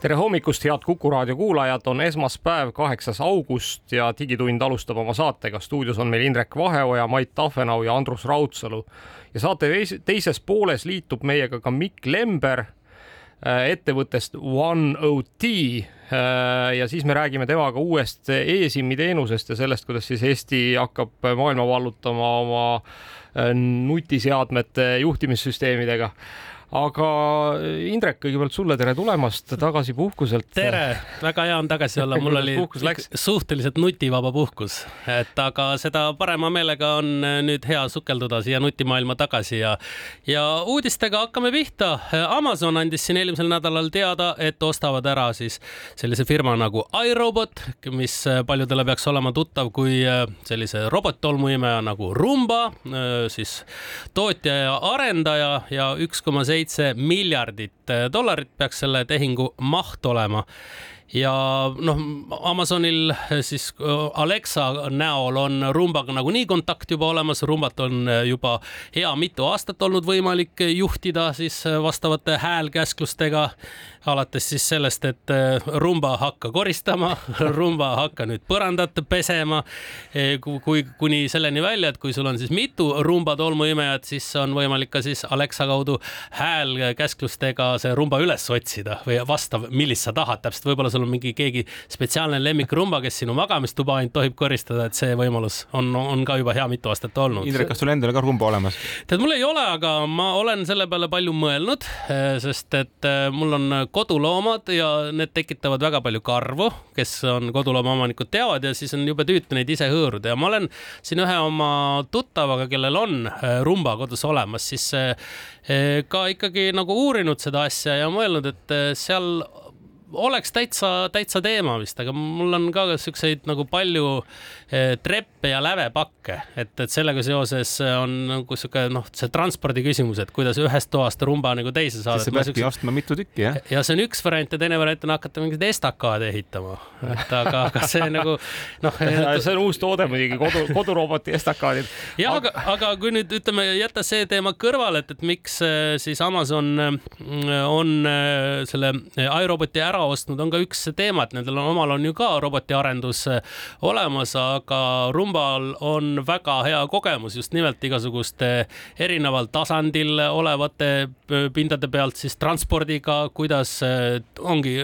tere hommikust, head Kuku raadio kuulajad, on esmaspäev, kaheksas august ja Digitund alustab oma saatega. stuudios on meil Indrek Vaheoja, Mait Tahvenau ja Andrus Raudsalu. ja saate teises pooles liitub meiega ka Mikk Lember äh, ettevõttest OneOT äh, ja siis me räägime temaga uuest e-SIM-i teenusest ja sellest, kuidas siis Eesti hakkab maailma vallutama oma äh, nutiseadmete juhtimissüsteemidega aga Indrek, kõigepealt sulle tere tulemast tagasi puhkuselt. tere, väga hea on tagasi olla, mul oli suhteliselt nutivaba puhkus, et aga seda parema meelega on nüüd hea sukelduda siia nutimaailma tagasi ja ja uudistega hakkame pihta. Amazon andis siin eelmisel nädalal teada, et ostavad ära siis sellise firma nagu iRobot, mis paljudele peaks olema tuttav kui sellise robottolmuimeja nagu Rumba, siis tootja ja arendaja ja üks koma seitse seitse miljardit eh, dollarit peaks selle tehingu maht olema ja noh, Amazonil eh, siis eh, Alexa näol on Rumbaga nagunii kontakt juba olemas, Rumbat on juba hea mitu aastat olnud võimalik juhtida siis vastavate häälkäsklustega. Alates siis sellest, et rumba hakka koristama, rumba hakka nüüd põrandat pesema, kui kuni selleni välja, et kui sul on siis mitu rumba tolmuimejat, siis on võimalik ka siis Alexa kaudu häälkäsklustega see rumba üles otsida või vastav, millist sa tahad täpselt, võib-olla sul on mingi keegi spetsiaalne lemmikrumba, kes sinu magamistuba ainult tohib koristada, et see võimalus on, on ka juba hea mitu aastat olnud. Indrek, kas sul endal ka rumba olemas? tead, mul ei ole, aga ma olen selle peale palju mõelnud, e, sest et e, mul on koduloomad ja need tekitavad väga palju karvu, kes on koduloomamaomanikud, teavad ja siis on jube tüütu neid ise hõõruda ja ma olen siin ühe oma tuttavaga, kellel on äh, rumba kodus olemas, siis ka ikkagi nagu uurinud seda asja ja mõelnud, et seal oleks täitsa, täitsa teema vist, aga mul on ka siukseid nagu palju eh, treppe ja lävepakke, et, et sellega seoses on nagu sihuke noh, see transpordi küsimus, et kuidas ühest toast rumba nagu teise saada. sa peadki ostma mitu tükki, jah? ja see on üks variant ja teine variant on hakata mingeid estakaade ehitama, et aga, aga see nagu noh see on uus toode muidugi, kodu, koduroboti estakaadid. jah, aga, aga kui nüüd ütleme, jätta see teema kõrvale, et, et miks eh, siis Amazon mm, on eh, selle iRoboti ära ostnud, on ka üks teema, et nendel on, omal on ju ka robotiarendus eh, olemas, aga Rumbal on väga hea kogemus just nimelt igasuguste erineval tasandil olevate eh, pindade pealt siis transpordiga, kuidas eh, ongi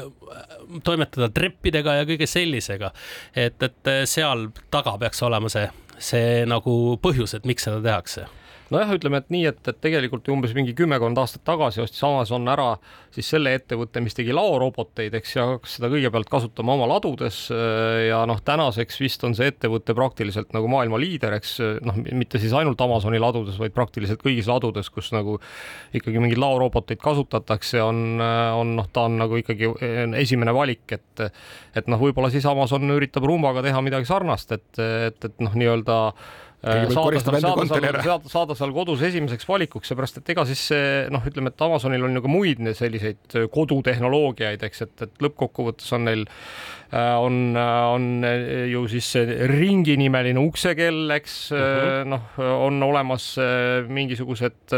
toimetada treppidega ja kõige sellisega. et, et seal taga peaks olema see, see nagu põhjus, et miks seda tehakse nojah, ütleme, et nii, et, et tegelikult umbes mingi kümmekond aastat tagasi ostis Amazon ära siis selle ettevõtte, mis tegi laoroboteid, eks, ja hakkas seda kõigepealt kasutama oma ladudes ja noh, tänaseks vist on see ettevõte praktiliselt nagu maailma liider, eks noh, mitte siis ainult Amazoni ladudes, vaid praktiliselt kõigis ladudes, kus nagu ikkagi mingeid laoroboteid kasutatakse, on, on noh, ta on nagu ikkagi esimene valik, et et noh, võib-olla siis Amazon üritab Rumbaga teha midagi sarnast, et, et, et noh, nii-öelda Äh, saada saada, saada, saada seal kodus esimeseks valikuks, seepärast et ega siis see noh, ütleme, et Amazonil on ju ka muid selliseid äh, kodutehnoloogiaid, eks, et, et lõppkokkuvõttes on neil äh, on, on ju siis ringinimeline uksekell, eks uh mhm. -huh. noh, on olemas mingisugused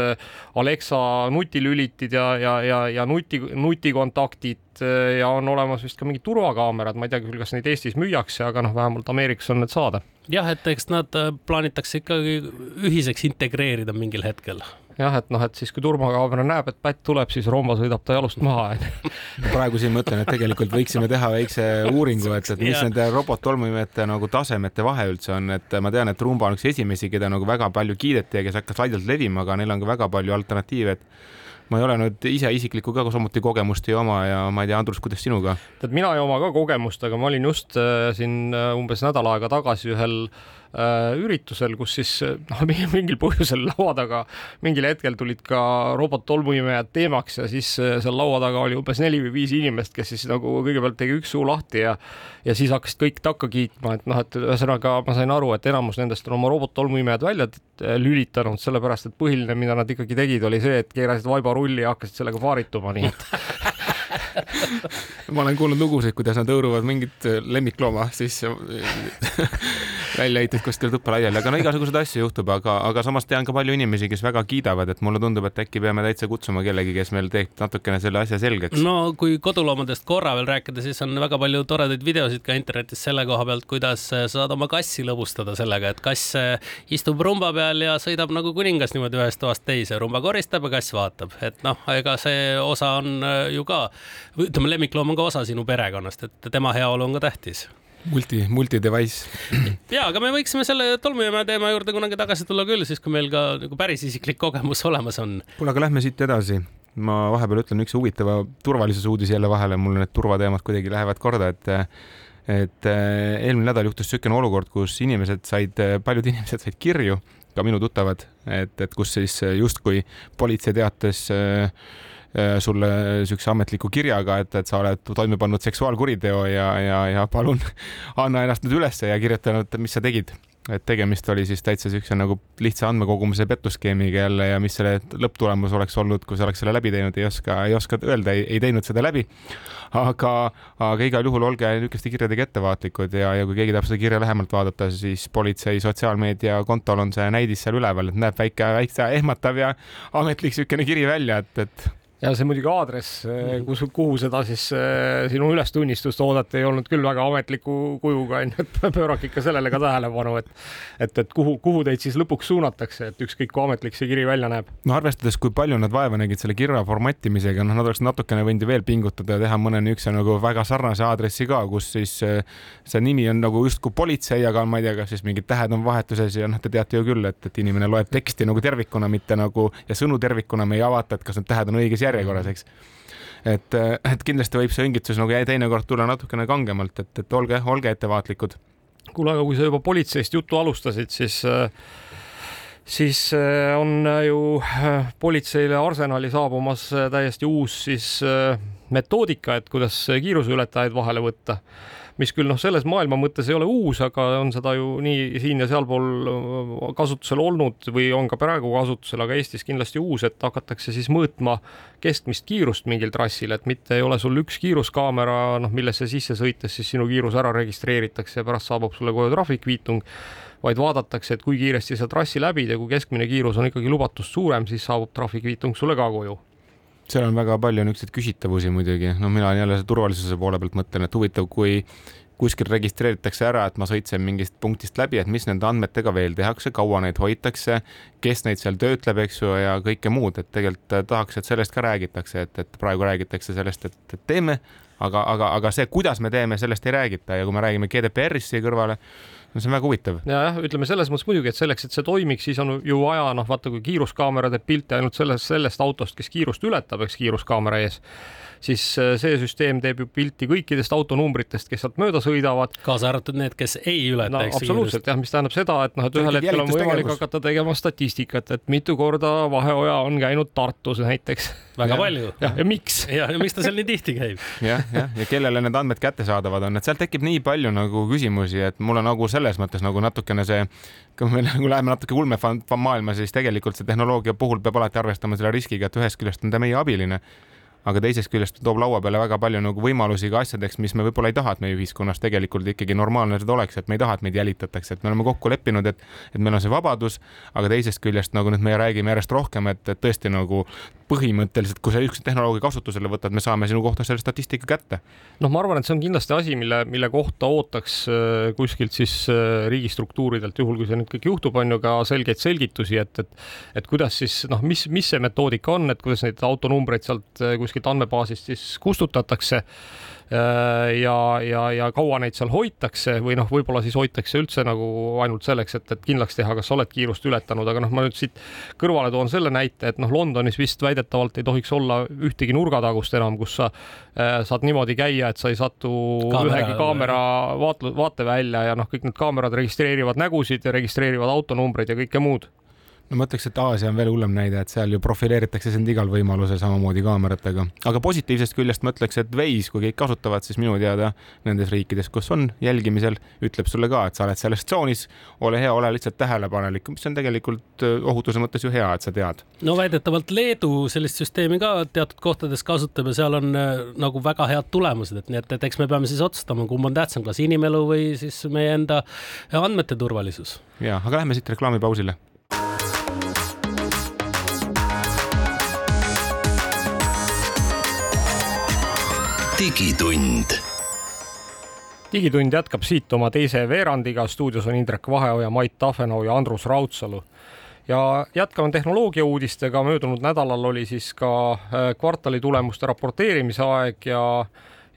Alexa nutilülitid ja, ja, ja, ja nuti, nutikontaktid ja on olemas vist ka mingid turvakaamerad, ma ei tea küll, kas neid Eestis müüakse, aga noh, vähemalt Ameerikas on need saada jah, et eks nad äh, plaanitakse ikkagi ühiseks integreerida mingil hetkel jah, et noh, et siis kui turvakaamera näeb, et pätt tuleb, siis Rooma sõidab ta jalust maha onju. praegu siin mõtlen, et tegelikult võiksime teha väikse uuringu, et, et mis nende robottolmuimejate nagu tasemete vahe üldse on, et ma tean, et Rumba on üks esimesi, keda nagu väga palju kiideti ja kes hakkas laialt levima, aga neil on ka väga palju alternatiive, et ma ei ole nüüd ise isiklikku ka samuti kogemust ei oma ja ma ei tea, Andrus, kuidas sinuga? tead, mina ei oma ka kogemust, aga ma olin just äh, siin äh, umbes nädal aega tagasi ühel äh, üritusel, kus siis noh, mingil põhjusel laua taga mingil hetkel tulid ka robot-tolmuimejad teemaks ja siis seal laua taga oli umbes neli või viis inimest, kes siis nagu kõigepealt tegi üks suu lahti ja ja siis hakkasid kõik takka kiitma, et noh, et ühesõnaga ma sain aru, et enamus nendest on oma robot-tolmuimejad välja lülitanud, sellepärast et põhiline, mida nad ikkagi tegid, oli see, et keerasid vaibarulli ja hakkasid sellega paarituma, nii et ma olen kuulnud lugusid, kuidas nad hõõruvad mingit lemmiklooma sisse välja heitud kuskil tuppa laiali, aga no igasuguseid asju juhtub, aga, aga samas tean ka palju inimesi, kes väga kiidavad, et mulle tundub, et äkki peame täitsa kutsuma kellegi, kes meil teeb natukene selle asja selgeks. no kui koduloomadest korra veel rääkida, siis on väga palju toredaid videosid ka internetis selle koha pealt, kuidas saad oma kassi lõbustada sellega, et kass istub rumba peal ja sõidab nagu kuningas niimoodi ühest toast teise, rumba koristab ja kass vaatab, et noh, ega see osa on ju ka, ütleme, lemmikloom on ka osa sinu perekonnast, et tema heaolu on ka tähtis multi, multi-device. ja, aga me võiksime selle tolmujaama teema juurde kunagi tagasi tulla küll, siis kui meil ka nagu päris isiklik kogemus olemas on. kuule, aga lähme siit edasi. ma vahepeal ütlen üks huvitava turvalisuse uudis jälle vahele, mul need turvateemad kuidagi lähevad korda, et et äh, eelmine nädal juhtus niisugune olukord, kus inimesed said, paljud inimesed said kirju, ka minu tuttavad, et, et kus siis justkui politsei teates äh, Äh, sulle niisuguse ametliku kirjaga, et, et sa oled toime pannud seksuaalkuriteo ja, ja, ja palun anna ennast nüüd ülesse ja kirjutanud, mis sa tegid. et tegemist oli siis täitsa niisuguse nagu lihtsa andmekogumise petuskeemiga jälle ja mis selle lõpptulemus oleks olnud, kui sa oleks selle läbi teinud, ei oska, ei oska öelda, ei teinud seda läbi. aga, aga igal juhul olge niisuguste kirjadega ettevaatlikud ja, ja kui keegi tahab seda kirja lähemalt vaadata, siis politsei sotsiaalmeedia kontol on see näidis seal üleval, et näeb väike, väikse ehmatav ja ametlik niisugune kiri välja, et, et ja see muidugi aadress, eh, kus, kuhu seda siis eh, sinu ülestunnistust oodata, ei olnud küll väga ametliku kujuga, onju, et pöörake ikka sellele ka tähelepanu, et et, et kuhu, kuhu teid siis lõpuks suunatakse, et ükskõik kui ametlik see kiri välja näeb. no arvestades, kui palju nad vaeva nägid selle kirja formattimisega, noh, nad oleks natukene võinud ju veel pingutada ja teha mõne niisuguse nagu väga sarnase aadressi ka, kus siis eh, see nimi on nagu justkui politsei, aga ma ei tea, kas siis mingid tähed on vahetuses ja noh, te teate ju küll, et, et inimene loeb teksti nagu tervikuna, mitte nagu ja sõnu tervikuna me ei avata, et kas need tähed on õiges järjekorras, eks et, et kindlasti võib see õngitsus nagu teinekord tulla natukene kangemalt, et, et olge, olge ettevaatlikud. kuule, aga kui sa juba politseist juttu alustasid, siis siis on ju politseile arsenali saabumas täiesti uus siis metoodika, et kuidas kiiruseületajaid vahele võtta mis küll noh, selles maailma mõttes ei ole uus, aga on seda ju nii siin ja sealpool äh, kasutusel olnud või on ka praegu kasutusel, aga Eestis kindlasti uus, et hakatakse siis mõõtma keskmist kiirust mingil trassil, et mitte ei ole sul üks kiiruskaamera, noh, millesse sisse sõites siis sinu kiirus ära registreeritakse ja pärast saabub sulle kohe trahvikviitung vaid vaadatakse, et kui kiiresti sa trassi läbid ja kui keskmine kiirus on ikkagi lubatust suurem, siis saabub trahvikviitung sulle ka koju seal on väga palju niisuguseid küsitavusi muidugi, no mina jälle turvalisuse poole pealt mõtlen, et huvitav, kui kuskil registreeritakse ära, et ma sõitsin mingist punktist läbi, et mis nende andmetega veel tehakse, kaua neid hoitakse, kes neid seal töötleb, eks ju, ja kõike muud, et tegelikult tahaks, et sellest ka räägitakse, et, et praegu räägitakse sellest, et teeme, aga, aga, aga see, kuidas me teeme, sellest ei räägita. Ja kui me räägime GDPR-ist siia kõrvale, no see on väga huvitav. ja jah, ütleme selles mõttes muidugi, et selleks, et see toimiks, siis on ju vaja noh, vaata kui kiiruskaamera teeb pilte ainult sellest, sellest autost, kes kiirust ületab, eks kiiruskaamera ees siis äh, see süsteem teeb ju pilti kõikidest autonumbritest, kes sealt mööda sõidavad. kaasa arvatud need, kes ei ületa no,. absoluutselt jah, mis tähendab seda, et noh, et ühel hetkel on võimalik hakata tegema statistikat, et mitu korda vaheoja on käinud Tartus näiteks. väga ja, palju. jah, ja miks? ja, ja miks ta seal nii tihti käib? jah, jah, ja kellele need andmed kättesaadavad on, et sealt tekib nii palju nagu küsimusi, et mul on nagu selles mõttes nagu natukene see kui me nagu läheme natuke ulmemaailma, siis tegelikult see tehnoloogia puhul peab alati arvestama selle riskiga, et ühest küljest on ta meie abiline aga teisest küljest toob laua peale väga palju nagu võimalusi ka asjadeks, mis me võib-olla ei taha, et meie ühiskonnas tegelikult ikkagi normaalne seda oleks, et me ei taha, et meid jälitatakse, et me oleme kokku leppinud, et, et meil on see vabadus, aga teisest küljest nagu nüüd me räägime järjest rohkem, et, et tõesti nagu põhimõtteliselt, kui sa üks tehnoloogia kasutusele võtad, me saame sinu kohta selle statistika kätte. noh, ma arvan, et see on kindlasti asi, mille, mille kohta ootaks äh, kuskilt siis äh, riigistruktuuridelt, juhul kui see nüüd kõik juhtub, on ju ka selgeid selgitusi, et, et et kuidas siis noh, mis, mis see metoodika on, et kuidas neid autonumbreid sealt äh, kuskilt kuskilt andmebaasist siis kustutatakse Äh, ja, ja, ja kaua neid seal hoitakse või noh, võib-olla siis hoitakse üldse nagu ainult selleks, et, et kindlaks teha, kas sa oled kiirust ületanud, aga noh, ma nüüd siit kõrvale toon selle näite, et noh, Londonis vist väidetavalt ei tohiks olla ühtegi nurgatagust enam, kus sa äh, saad niimoodi käia, et sa ei satu kaamera, ühegi kaamera vaatlu-, vaatevälja ja noh, kõik need kaamerad registreerivad nägusid ja registreerivad autonumbreid ja kõike muud no ma ütleks, et Aasia on veel hullem näide, et seal ju profileeritakse sind igal võimalusel samamoodi kaameratega. aga positiivsest küljest ma ütleks, et Waze, kui kõik kasutavad, siis minu teada nendes riikides, kus on jälgimisel, ütleb sulle ka, et sa oled selles tsoonis, ole hea, ole lihtsalt tähelepanelik, mis on tegelikult äh, ohutuse mõttes ju hea, et sa tead. no väidetavalt Leedu sellist süsteemi ka teatud kohtades kasutab ja seal on äh, nagu väga head tulemused, et nii et, et eks me peame siis otsustama, kumb on tähtsam, kas inimelu või siis meie enda andmete turvalisus. ja, aga lähme siit reklaamipausile digitund. digitund jätkab siit oma teise veerandiga, stuudios on Indrek Vaheoja, Mait Tafenau ja Andrus Raudsalu. ja jätkame tehnoloogia uudistega, möödunud nädalal oli siis ka äh, kvartali tulemuste raporteerimise aeg ja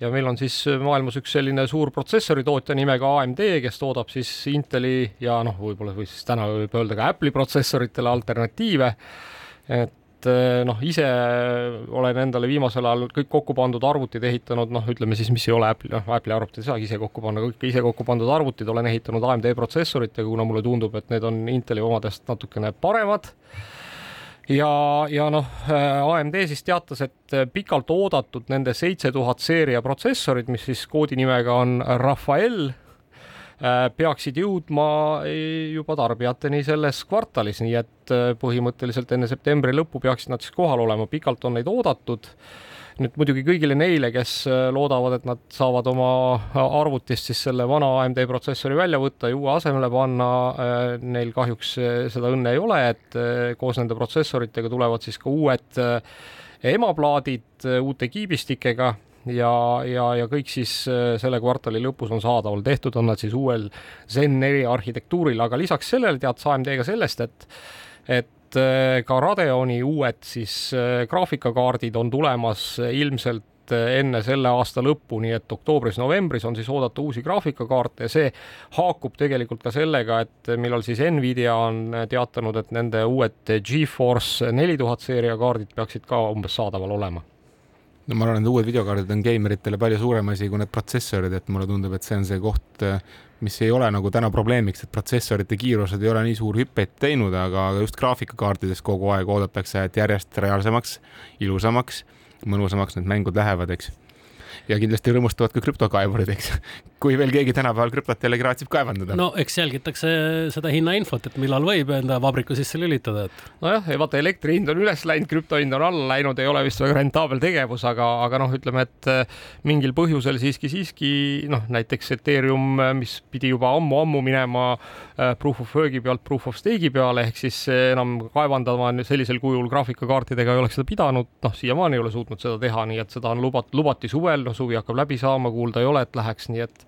ja meil on siis maailmas üks selline suur protsessoritootja nimega AMD, kes toodab siis Inteli ja noh, võib-olla või siis täna võib öelda ka Apple'i protsessoritele alternatiive. et et eh, noh, ise olen endale viimasel ajal kõik kokku pandud arvutid ehitanud, noh, ütleme siis, mis ei ole Apple'i, noh, Apple'i arvutid ei saagi ise kokku panna, kõik ise kokku pandud arvutid olen ehitanud AMD protsessoritega, kuna mulle tundub, et need on Inteli omadest natukene paremad ja, ja noh, AMD siis teatas, et pikalt oodatud nende seitse tuhat seeria protsessorid, mis siis koodinimega on Rafael peaksid jõudma äh, juba tarbijateni selles kvartalis, nii et äh, põhimõtteliselt enne septembri lõppu peaksid nad siis kohal olema, pikalt on neid oodatud. Nüüd muidugi kõigile neile, kes loodavad, et nad saavad oma arvutist siis selle vana AMD protsessori välja võtta ja uue asemele panna, neil kahjuks seda õnne ei ole, et koos nende protsessoritega tulevad siis ka uued emaplaadid uute kiibistikega ja, ja, ja kõik siis äh, selle kvartali lõpus on saadaval, tehtud on nad siis uuel Zen neli arhitektuuril, aga lisaks sellele teatas AMD ka sellest, et et äh, ka Radeoni uued siis äh, graafikakaardid on tulemas ilmselt enne selle aasta lõppu, nii et oktoobris-novembris on siis oodata uusi graafikakaarte. Ja see haakub tegelikult ka sellega, et millal siis Nvidia on teatanud, et nende uued Geforce neli tuhat seeria kaardid peaksid ka umbes saadaval olema no ma arvan, et uued videokaardid on geimeritele palju suurem asi kui need protsessorid, et mulle tundub, et see on see koht, mis ei ole nagu täna probleemiks, et protsessorite kiirused ei ole nii suuri hüppeid teinud, aga just graafikakaartides kogu aeg oodatakse, et järjest reaalsemaks, ilusamaks, mõnusamaks need mängud lähevad, eks ja kindlasti rõõmustavad ka krüptokaevurid, eks. Kui veel keegi tänapäeval krüptot jällegi raatsib kaevandada. no eks jälgitakse seda hinnainfot, et millal võib enda vabriku sisse lülitada, et. nojah, ja vaata elektri hind on üles läinud, krüpto hind on alla läinud, ei ole vist väga rentaabel tegevus, aga, aga noh, ütleme, et äh, mingil põhjusel siiski, siiski noh, näiteks Ethereum, äh, mis pidi juba ammu-ammu minema äh, proof of work'i pealt proof of stake'i peale, ehk siis enam kaevandama sellisel kujul graafikakaartidega ei oleks seda pidanud, noh, siiamaani ei ole suutnud seda teha, nii et seda on lubat-, lubati suvel, noh, suvi hakkab läbi saama, kuulda ei ole, et läheks, nii et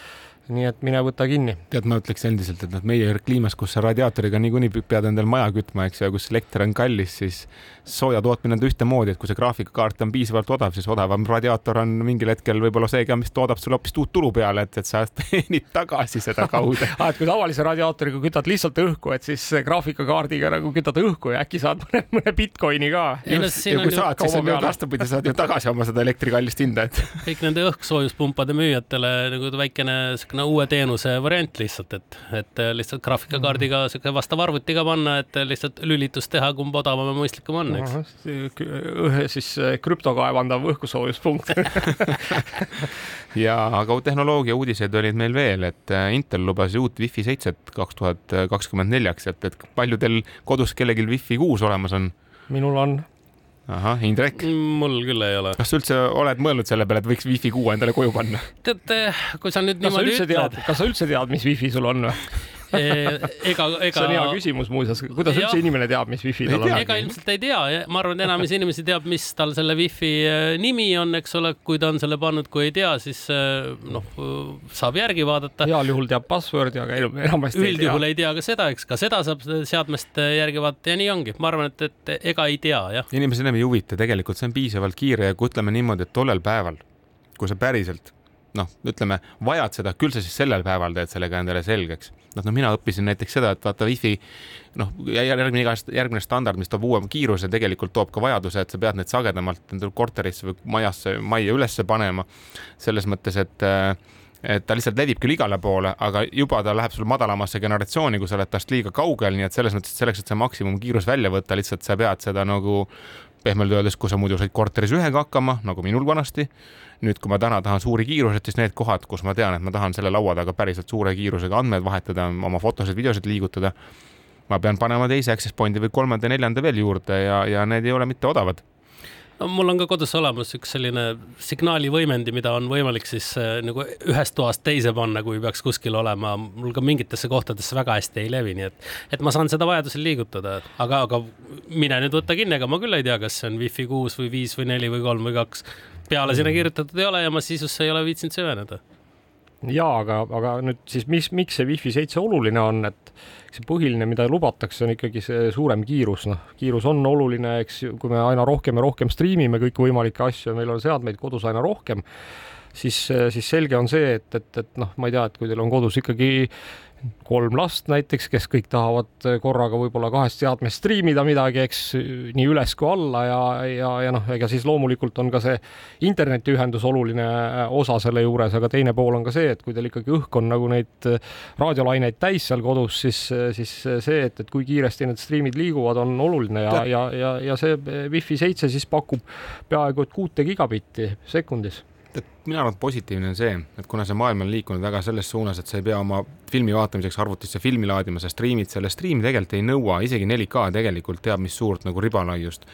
nii et mine võta kinni. tead, ma ütleks endiselt, et noh, meie kliimas, kus sa radiaatoriga niikuinii pead endal maja kütma, eks ju, ja kus elekter on kallis, siis sooja tootmine on ühtemoodi, et kui see graafikakaart on piisavalt odav, siis odavam radiaator on mingil hetkel võib-olla see ka, mis toodab sulle hoopis uut tulu peale, et, et sa teenid tagasi seda kaudu ah, et kui tavalise radiaatoriga kütad lihtsalt õhku, et siis graafikakaardiga nagu kütad õhku ja äkki saad mõne, mõne Bitcoini ka. ja kui saad, siis on ju vastupidi, saad ju tagasi oma seda elektri kallist hinda, et. kõik nende õhkssoojuspumpade müüjatele nagu väikene siukene uue teenuse variant lihtsalt, et, et lihtsalt graafikakaardiga siuke vastav arvutiga panna, et lihtsalt lülitust teha, kumb odavam ja mõistlikum on eks. ühe siis äh, krüpto kaevandav õhkusoojuspunkt ja, aga tehnoloogia uudiseid olid meil veel, et äh, Intel lubas uut Wi-Fi seitset kaks tuhat kakskümmend neljaks, et, et paljudel kodus kellelgi Wi-Fi kuus olemas on? minul on ahah, Indrek? mul küll ei ole. kas sa üldse oled mõelnud selle peale, et võiks Wi-Fi kuue endale koju panna? tead, kui sa nüüd kas niimoodi ütled. kas sa üldse tead, mis Wi-Fi sul on või? Ega, ega. see on hea küsimus muuseas, kuidas ja. üldse inimene teab, mis wifi tal on? ega ilmselt ei tea, ma arvan, et enamus inimesi teab, mis tal selle wifi äh, nimi on, eks ole, kui ta on selle pannud, kui ei tea, siis äh, noh, saab järgi vaadata. heal juhul teab password'i, aga enamasti üldjuhul ei tea ka seda, eks ka seda saab seadmest äh, järgi vaadata ja nii ongi, ma arvan, et, et ega ei tea, jah. inimesi enam ei huvita, tegelikult see on piisavalt kiire ja kui ütleme niimoodi, et tollel päeval, kui sa päriselt noh, ütleme, vajad seda, küll sa siis sellel päeval teed sellega endale selgeks. noh, no mina õppisin näiteks seda, et vaata wifi noh, järgmine iga järgmine standard, mis toob uue kiiruse, tegelikult toob ka vajaduse, et sa pead need sagedamalt endale korterisse või majasse, majja ülesse panema. selles mõttes, et et ta lihtsalt levib küll igale poole, aga juba ta läheb sul madalamasse generatsiooni, kui sa oled tast liiga kaugel, nii et selles mõttes, et selleks, et see maksimumkiirus välja võtta, lihtsalt sa pead seda nagu pehmelt öeldes, kui sa muidu said korteris ühega hakkama, nagu minul vanasti. nüüd, kui ma täna tahan suuri kiiruseid, siis need kohad, kus ma tean, et ma tahan selle laua taga päriselt suure kiirusega andmeid vahetada, oma fotosid, videosid liigutada. ma pean panema teise access point'i või kolmanda, neljanda veel juurde ja, ja need ei ole mitte odavad no mul on ka kodus olemas üks selline signaalivõimendi, mida on võimalik siis äh, nagu ühest toast teise panna, kui peaks kuskil olema. mul ka mingitesse kohtadesse väga hästi ei levi, nii et, et ma saan seda vajadusel liigutada, aga, aga mine nüüd võtta kinni, ega ma küll ei tea, kas see on wifi kuus või viis või neli või kolm või kaks. peale sinna kirjutatud ei ole ja ma sisusse ei ole viitsinud süveneda ja aga, aga nüüd siis, mis, miks see Wi-Fi seitse oluline on, et see põhiline, mida lubatakse, on ikkagi see suurem kiirus, noh, kiirus on oluline, eks ju, kui me aina rohkem ja rohkem striimime kõikvõimalikke asju ja meil on seadmeid kodus aina rohkem, siis, siis selge on see, et, et, et noh, ma ei tea, et kui teil on kodus ikkagi kolm last näiteks, kes kõik tahavad korraga võib-olla kahest seadmest striimida midagi, eks nii üles kui alla ja, ja, ja noh, ega siis loomulikult on ka see internetiühendus oluline osa selle juures, aga teine pool on ka see, et kui teil ikkagi õhk on nagu neid raadiolaineid täis seal kodus, siis, siis see, et, et kui kiiresti need striimid liiguvad, on oluline ja, ja, ja, ja see Wi-Fi seitse siis pakub peaaegu et kuute gigabitti sekundis et minu arvates positiivne on see, et kuna see maailm on liikunud väga selles suunas, et sa ei pea oma filmi vaatamiseks arvutisse filmi laadima, sa striimid selle, stream tegelikult ei nõua, isegi 4K tegelikult teab, mis suurt nagu ribalaiust.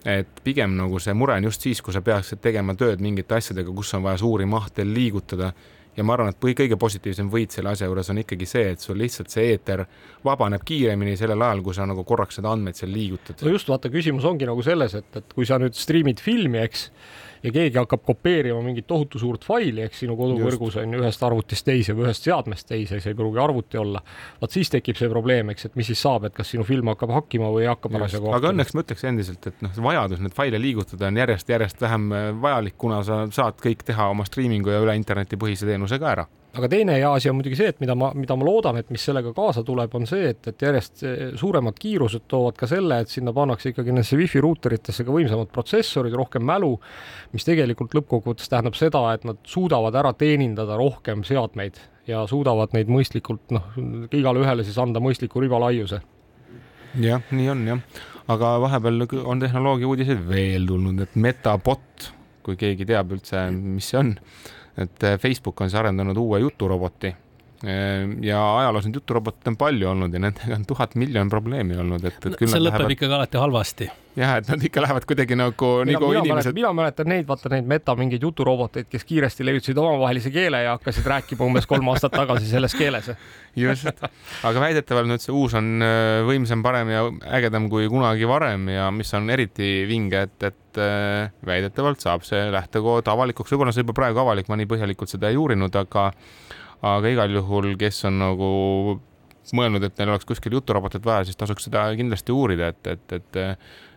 et pigem nagu see mure on just siis, kui sa peaksid tegema tööd mingite asjadega, kus on vaja suuri mahte liigutada ja ma arvan, et põhi, kõige positiivsem võit selle asja juures on ikkagi see, et sul lihtsalt see eeter vabaneb kiiremini sellel ajal, kui sa nagu korraks seda andmeid seal liigutad. no just, vaata, küsimus ongi nagu selles, et, et kui sa nüüd striimid filmi, eks ja keegi hakkab kopeerima mingit tohutu suurt faili, eks sinu koduvõrgus on ju ühest arvutist teise või ühest seadmest teise, see ei pruugi arvuti olla. vot siis tekib see probleem, eks, et mis siis saab, et kas sinu film hakkab hakkima või ei hakka parasjagu hakkima. aga õnneks ma ütleks endiselt, et noh, vajadus neid faile liigutada on järjest-järjest vähem äh, vajalik, kuna sa saad kõik teha oma striimingu ja üle interneti põhise teenusega ära aga teine hea asi on muidugi see, et mida ma, mida ma loodan, et mis sellega kaasa tuleb, on see, et, et järjest suuremad kiirused toovad ka selle, et sinna pannakse ikkagi nendesse wifi ruuteritesse ka võimsamad protsessorid, rohkem mälu, mis tegelikult lõppkokkuvõttes tähendab seda, et nad suudavad ära teenindada rohkem seadmeid ja suudavad neid mõistlikult, noh, igale ühele siis anda mõistliku ribalaiuse. jah, nii on jah, aga vahepeal on tehnoloogia uudiseid veel tulnud, et Metabot, kui keegi teab üldse, mis see on et eh, Facebook on siis arendanud uue juturoboti ja ajaloos neid juturoboteid on palju olnud ja nendega on tuhat miljon probleemi olnud, et, et küll no, see lõpeb lähevad... ikkagi alati halvasti jah, et nad ikka lähevad kuidagi nagu, nagu inimesed. mina mäletan neid, vaata neid meta mingeid juturoboteid, kes kiiresti levitasid omavahelise keele ja hakkasid rääkima umbes kolm aastat tagasi selles keeles. just, aga väidetavalt nüüd see uus on äh, võimsam, parem ja ägedam kui kunagi varem ja mis on eriti vinge, et, et äh, väidetavalt saab see lähtekood avalikuks, võib-olla see juba praegu avalik, ma nii põhjalikult seda ei uurinud, aga aga igal juhul, kes on nagu mõelnud, et neil oleks kuskil juturobotit vaja, siis tasuks seda kindlasti uurida, et, et, et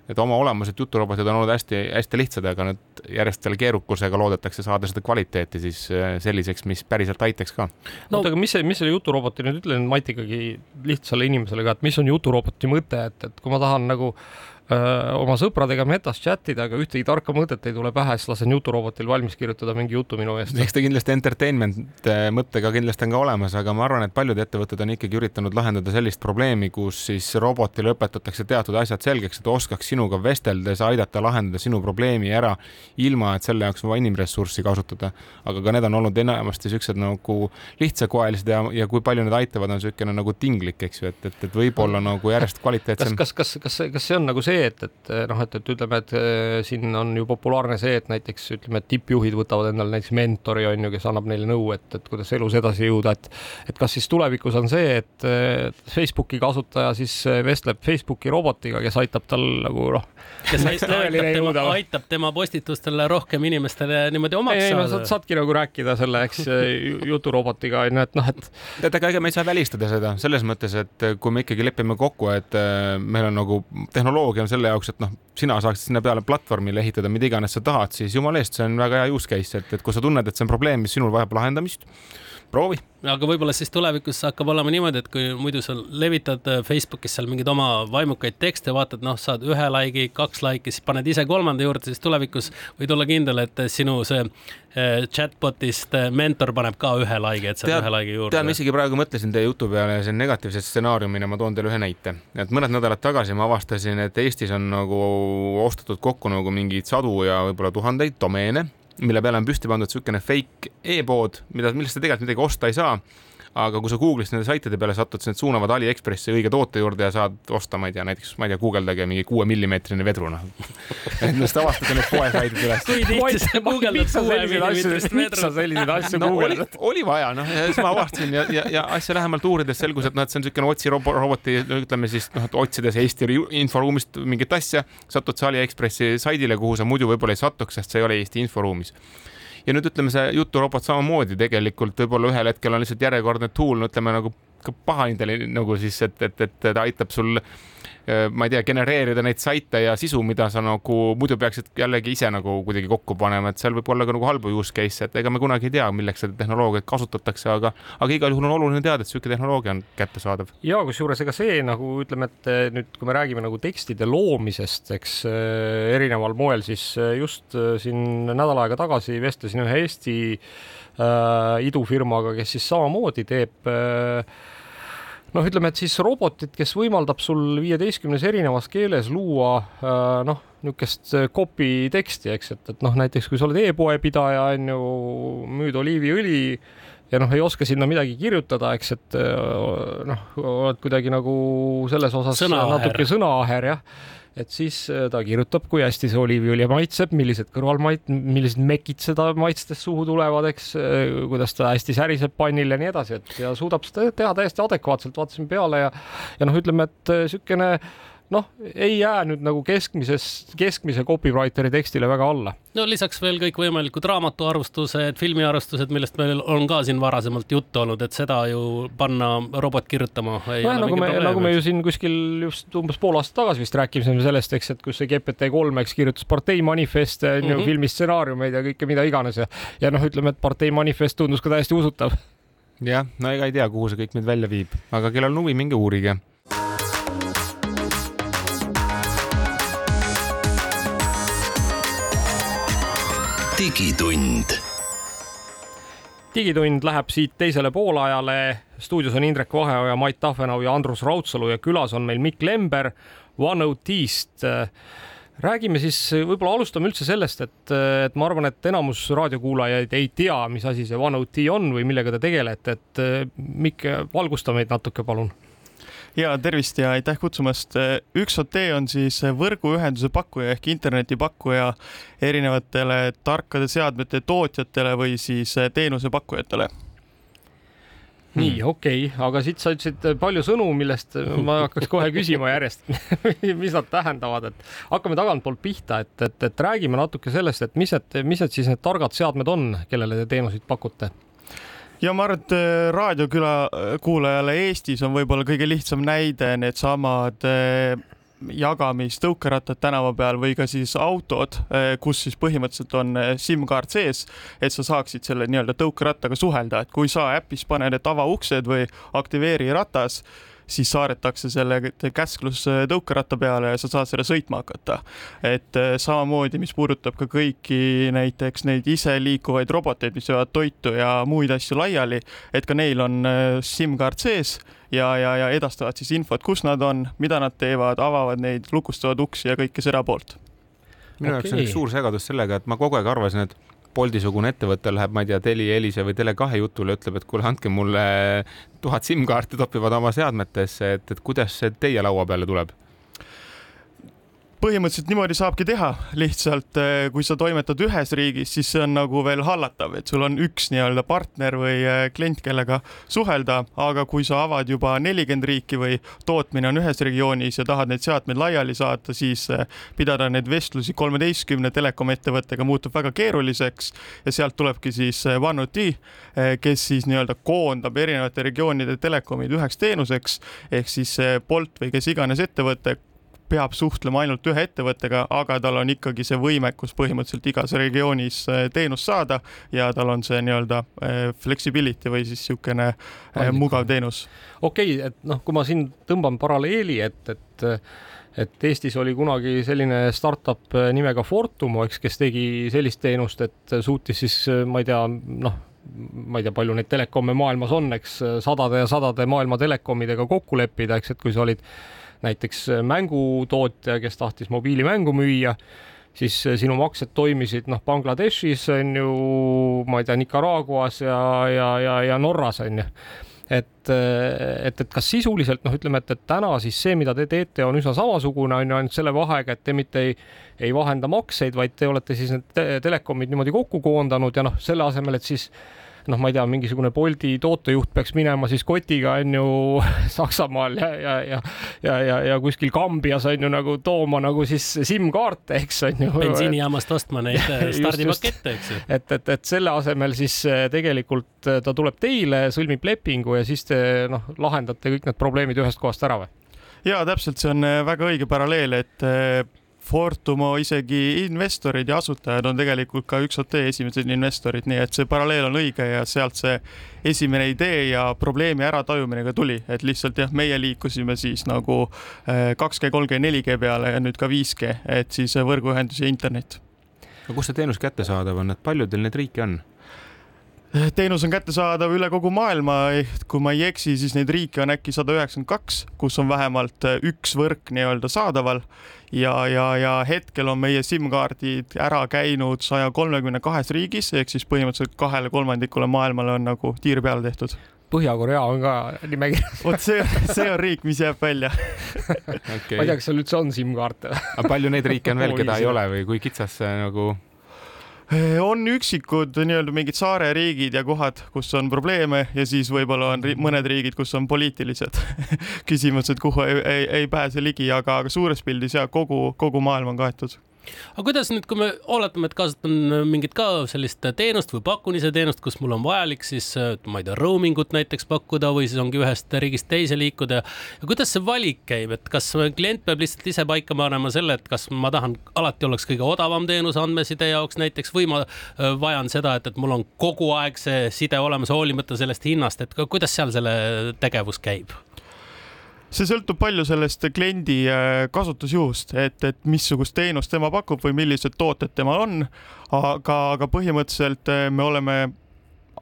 et oma olemuselt juturobotid on olnud hästi-hästi lihtsad, aga nüüd järjest selle keerukusega loodetakse saada seda kvaliteeti siis äh, selliseks, mis päriselt aitaks ka. no oota, aga mis see, mis selle juturoboti nüüd ütlen, Mait ikkagi lihtsale inimesele ka, et mis on juturoboti mõte, et, et kui ma tahan nagu äh, oma sõpradega metas chat ida, aga ühtegi tarka mõtet ei tule pähe, siis lasen juturobotil valmis kirjutada mingi jutu minu eest. eks ta kindlasti entertainment mõttega kindlasti on ka olemas, aga ma arvan, et paljud ettevõtted on ikkagi üritanud lahendada sellist probleemi, kus siis robotile õpetatakse teatud asjad selgeks, et oskaks sinuga vesteldes aidata lahendada sinu probleemi ära, ilma et selle jaoks vaja inimressurssi kasutada. aga ka need on olnud enamasti siuksed nagu lihtsakoelised ja, ja kui palju need aitavad, on niisugune nagu tinglik, eks ju, et, et, et võib-olla nagu järjest kvaliteetsem. kas, kas, kas, kas, kas see on nagu see, see, et, et noh, et, et ütleme, et äh, siin on ju populaarne see, et näiteks ütleme, et tippjuhid võtavad endale näiteks mentori on ju, kes annab neile nõu, et, et kuidas elus edasi jõuda, et et kas siis tulevikus on see, et Facebooki kasutaja siis vestleb Facebooki robotiga, kes aitab tal nagu noh, kes aitab tema, aitab tema postitustele rohkem inimestele niimoodi omaks saada. Saad, saadki nagu rääkida selle, eks juturobotiga on ju, et noh, et. tead, aga ega me ei saa välistada seda selles mõttes, et kui me ikkagi lepime kokku, et meil on nagu tehnoloogia pigem selle jaoks, et noh, sina saaksid sinna peale platvormile ehitada mida iganes sa tahad, siis jumala eest, see on väga hea use case, et, et kui sa tunned, et see on probleem, mis sinul vajab lahendamist, proovi aga võib-olla siis tulevikus hakkab olema niimoodi, et kui muidu sa levitad äh, Facebookis seal mingeid oma vaimukaid tekste, vaatad, noh, saad ühe like'i, kaks like'i, siis paned ise kolmanda juurde, siis tulevikus võid olla kindel, et sinu see äh, chatbot'ist äh, mentor paneb ka ühe like'i, et saad ühe like'i juurde. tead, ma isegi praegu mõtlesin teie jutu peale ja see negatiivse stsenaariumina ma toon teile ühe näite, et mõned nädalad tagasi ma avastasin, et Eestis on nagu ostetud kokku nagu mingeid sadu ja võib-olla tuhandeid domeene mille peale on püsti pandud niisugune fake e-pood, mida, millest sa tegelikult midagi osta ei saa aga kui sa Google'is nende saitide peale satud, siis need suunavad Aliekspressi õige toote juurde ja saad osta, ma ei tea, näiteks, ma ei tea, guugeldage mingi kuue millimeetrine vedru, noh. et just avastada need poesaidid üles. kui tihti sa guugeldad kuue millimeetrist vedru? miks sa selliseid asju guugeldad? oli vaja, noh, ja siis ma avastasin ja, ja, ja asja lähemalt uurides selgus, et noh, et see on niisugune otsi roboti, ütleme siis noh, et otsides Eesti inforuumist mingit asja, satud sa Aliekspressi saidile, kuhu sa muidu võib-olla ei satuks, sest see ei ole Eesti inforuumis ja nüüd ütleme, see juturobot samamoodi tegelikult võib-olla ühel hetkel on lihtsalt järjekordne tool, no ütleme nagu ka pahaintelli nagu siis, et, et, et ta aitab sul ma ei tea, genereerida neid saite ja sisu, mida sa nagu muidu peaksid jällegi ise nagu kuidagi kokku panema, et seal võib olla ka nagu halbu use case'e, et ega me kunagi ei tea, milleks seda tehnoloogiat kasutatakse, aga, aga igal juhul on oluline teada, et niisugune tehnoloogia on kättesaadav. ja kusjuures ega see nagu ütleme, et eh, nüüd, kui me räägime nagu tekstide loomisest, eks eh, erineval moel, siis eh, just siin nädal aega tagasi vestlesin ühe Eesti äh, idufirmaga, kes siis samamoodi teeb äh, noh, ütleme, et siis robotit, kes võimaldab sul viieteistkümnes erinevas keeles luua äh, noh, niisugust äh, copy teksti, eks, et, et noh, näiteks kui sa oled e-poe pidaja, on ju, müüd oliiviõli ja noh, ei oska sinna midagi kirjutada, eks, et äh, noh, oled kuidagi nagu selles osas sõnaaher. natuke sõnaaher, jah et siis äh, ta kirjutab, kui hästi see oliiviõli maitseb, millised kõrvalmait-, millised mekid seda maitstes suhu tulevad, eks, äh, kuidas ta hästi säriseb pannil ja nii edasi, et ja suudab seda teha täiesti adekvaatselt, vaatasin peale ja ja noh, ütleme, et niisugune äh, noh, ei jää nüüd nagu keskmises, keskmise copywriteri tekstile väga alla. no lisaks veel kõikvõimalikud raamatuarvustused, filmiarvustused, millest meil on ka siin varasemalt juttu olnud, et seda ju panna robot kirjutama. nojah, nagu me, nagu me ju siin kuskil just umbes pool aastat tagasi vist rääkisime sellest, eks, et kus see GPT kolm, eks, kirjutas partei manifeste mm, -hmm. filmi stsenaariumeid ja kõike mida iganes ja, ja noh, ütleme, et partei manifest tundus ka täiesti usutav jah, no ega ei tea, kuhu see kõik meid välja viib, aga kellel on huvi, minge uurige digitund. digitund läheb siit teisele poolajale. stuudios on Indrek Vaheoja, Mait Tahvenau ja Andrus Raudsalu ja külas on meil Mikk Lember OneOT-st räägime siis, võib-olla alustame üldse sellest, et, et ma arvan, et enamus raadiokuulajaid ei tea, mis asi see OneOT on või millega te tegelete, et Mikk, valgusta meid natuke, palun ja tervist ja aitäh kutsumast. üks OT on siis võrguühenduse pakkuja ehk internetipakkuja erinevatele tarkade seadmete tootjatele või siis teenusepakkujatele nii, hmm. okei okay., aga siit sa ütlesid palju sõnu, millest ma hakkaks kohe küsima järjest mis nad tähendavad, et hakkame tagantpoolt pihta, et, et, et räägime natuke sellest, et mis need, mis need siis need targad seadmed on, kellele te teenuseid pakute ja ma arvan, et äh, raadioküla äh, kuulajale Eestis on võib-olla kõige lihtsam näide needsamad äh, jagamistõukerattad tänava peal või ka siis autod, kus siis põhimõtteliselt on SIM-kaart sees, et sa saaksid selle nii-öelda tõukerattaga suhelda, et kui sa äpis paned, et ava uksed või aktiveeri ratas siis saadetakse selle käsklus tõukeratta peale ja sa saad selle sõitma hakata. et äh, samamoodi, mis puudutab ka kõiki näiteks neid iseliikuvaid roboteid, mis veavad toitu ja muid asju laiali, et ka neil on äh, SIM-kaart sees ja, ja, ja edastavad siis infot, kus nad on, mida nad teevad, avavad neid, lukustavad uksi ja kõike seda poolt minu jaoks okay. on üks suur segadus sellega, et ma kogu aeg arvasin, et Bolti-sugune ettevõte läheb, ma ei tea, Telia, Elisa või Tele2 jutule, ütleb, et kuule, andke mulle tuhat SIM-kaarti, topivad oma seadmetesse, et, et kuidas see teie laua peale tuleb? Põhimõtteliselt niimoodi saabki teha, lihtsalt eh, kui sa toimetad ühes riigis, siis see on nagu veel hallatav, et sul on üks nii-öelda partner või eh, klient, kellega suhelda, aga kui sa avad juba nelikümmend riiki või tootmine on ühes regioonis ja tahad neid seadmeid laiali saata, siis eh, pidada neid vestlusi kolmeteistkümne telekomi-ettevõttega muutub väga keeruliseks ja sealt tulebki siis OneOT, kes siis nii-öelda koondab erinevate regioonide telekomid üheks teenuseks. Ehk siis Bolt või kes iganes ettevõte peab suhtlema ainult ühe ettevõttega, aga tal on ikkagi see võimekus põhimõtteliselt igas regioonis teenust saada ja tal on see nii-öelda flexibility või siis niisugune mugav teenus. okei okay,, et noh, kui ma siin tõmban paralleeli, et, et et Eestis oli kunagi selline startup nimega Fortumo, eks, kes tegi sellist teenust, et suutis siis, ma ei tea, noh ma ei tea, palju neid telekomme maailmas on, eks sadade ja sadade maailma telekomidega kokku leppida, eks, et kui sa olid näiteks mängutootja, kes tahtis mobiilimängu müüa, siis sinu maksed toimisid noh, Bangladeshis on ju, ma ei tea, Nicaraguas ja, ja, ja, ja Norras on ju. Et, et, et kas sisuliselt noh, ütleme, et, et täna siis see, mida te teete, on üsna samasugune, on ju ainult selle vahega, et te mitte ei, ei vahenda makseid, vaid te olete siis need te telekomid niimoodi kokku koondanud ja noh, selle asemel, et siis noh, ma ei tea, mingisugune Bolti tootejuht peaks minema siis kotiga on ju Saksamaal ja, ja, ja, ja, ja, ja kuskil Kambias on ju nagu tooma nagu siis SIM-kaarte, eks on ju. bensiinijaamast ostma neid stardipakette, eks ju. et, et, et selle asemel siis äh, tegelikult äh, ta tuleb teile, sõlmib lepingu ja siis te noh, lahendate kõik need probleemid ühest kohast ära või? ja täpselt, see on väga õige paralleel, et Fortumo isegi investorid ja asutajad on tegelikult ka üks OT esimesed investorid, nii et see paralleel on õige ja sealt see esimene idee ja probleemi äratajumine ka tuli, et lihtsalt jah, meie liikusime siis nagu 2G, 3G, 4G peale ja nüüd ka 5G, et siis võrguühendus ja internet. aga kus see teenus kättesaadav on, et palju teil neid riike on? Teenus on kättesaadav üle kogu maailma, kui ma ei eksi, siis neid riike on äkki sada üheksakümmend kaks, kus on vähemalt üks võrk nii-öelda saadaval. Ja, ja, ja hetkel on meie SIM-kaardid ära käinud saja kolmekümne kahes riigis, ehk siis põhimõtteliselt kahele kolmandikule maailmale on nagu tiir peale tehtud. Põhja-Korea on ka nimekirjas. vot see, see on riik, mis jääb välja. Okay.. ma ei tea, kas seal üldse on SIM-kaarte. Aga palju neid riike on veel, keda ei ole või kui kitsas see nagu on üksikud nii-öelda mingid saareriigid ja kohad, kus on probleeme ja siis võib-olla on ri mõned riigid, kus on poliitilised küsimused, kuhu ei, ei, ei pääse ligi, aga, aga suures pildis ja kogu, kogu maailm on kaetud aga kuidas nüüd, kui me oletame, et kasutan mingit ka sellist teenust või pakun ise teenust, kus mul on vajalik siis, ma ei tea, roaming ut näiteks pakkuda või siis ongi ühest riigist teise liikuda. ja kuidas see valik käib, et kas klient peab lihtsalt ise paika panema selle, et kas ma tahan, alati oleks kõige odavam teenus andmeside jaoks näiteks või ma äh, vajan seda, et, et mul on kogu aeg see side olemas, hoolimata sellest hinnast, et kuidas seal selle tegevus käib? See sõltub palju sellest kliendi äh, kasutusjuhust, et, et missugust teenust tema pakub või millised tooted temal on. aga, aga põhimõtteliselt äh, me oleme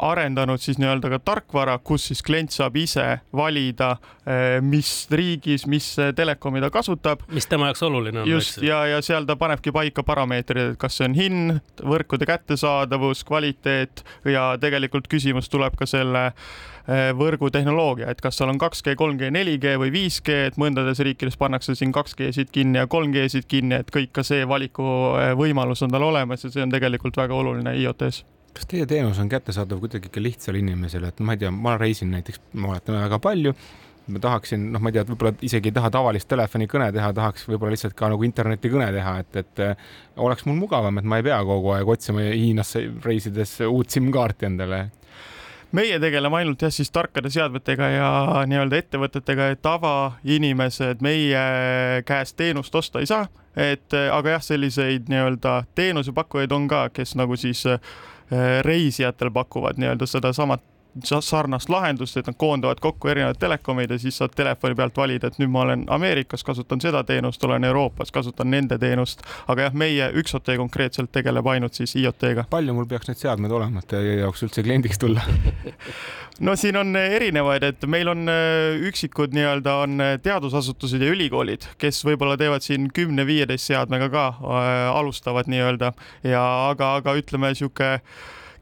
arendanud siis nii-öelda ka tarkvara, kus siis klient saab ise valida, äh, mis riigis, mis telekomi ta kasutab. mis tema jaoks oluline on. just ja, ja seal ta panebki paika parameetrid, et kas see on hind, võrkude kättesaadavus, kvaliteet ja tegelikult küsimus tuleb ka selle äh, võrgutehnoloogia, et kas seal on 2G, 3G, 4G või 5G, et mõndades riikides pannakse siin 2G-sid kinni ja 3G-sid kinni, et kõik ka see valikuvõimalus on tal olemas ja see on tegelikult väga oluline IoT-s. Kas teie teenus on kättesaadav kuidagi ikka lihtsale inimesele, et ma ei tea, ma reisin näiteks, ma oletan väga palju ma tahaksin, noh, ma ei tea, võib-olla isegi ei taha tavalist telefonikõne teha, tahaks võib-olla lihtsalt ka nagu internetikõne teha, et, et eh, oleks mul mugavam, et ma ei pea kogu aeg otsima Hiinasse reisides uut SIM-kaarti endale meie tegeleme ainult jah, siis tarkade seadmetega ja nii-öelda ettevõtetega, et tavainimesed meie käest teenust osta ei saa. et aga jah, selliseid nii-öelda teenusepakkujaid on ka, kes nagu siis eh, reisijatel pakuvad nii-öelda sedasamat sarnast lahendust, et nad koondavad kokku erinevad telekomid ja siis saad telefoni pealt valida, et nüüd ma olen Ameerikas, kasutan seda teenust, olen Euroopas, kasutan nende teenust. aga jah, meie üks OT konkreetselt tegeleb ainult siis IoT-ga. palju mul peaks neid seadmeid olema, et teie jaoks üldse kliendiks tulla no siin on erinevaid, et meil on äh, üksikud nii-öelda on äh, teadusasutused ja ülikoolid, kes võib-olla teevad siin kümne-viieteist seadmega ka äh,, alustavad nii-öelda ja aga, aga ütleme sihuke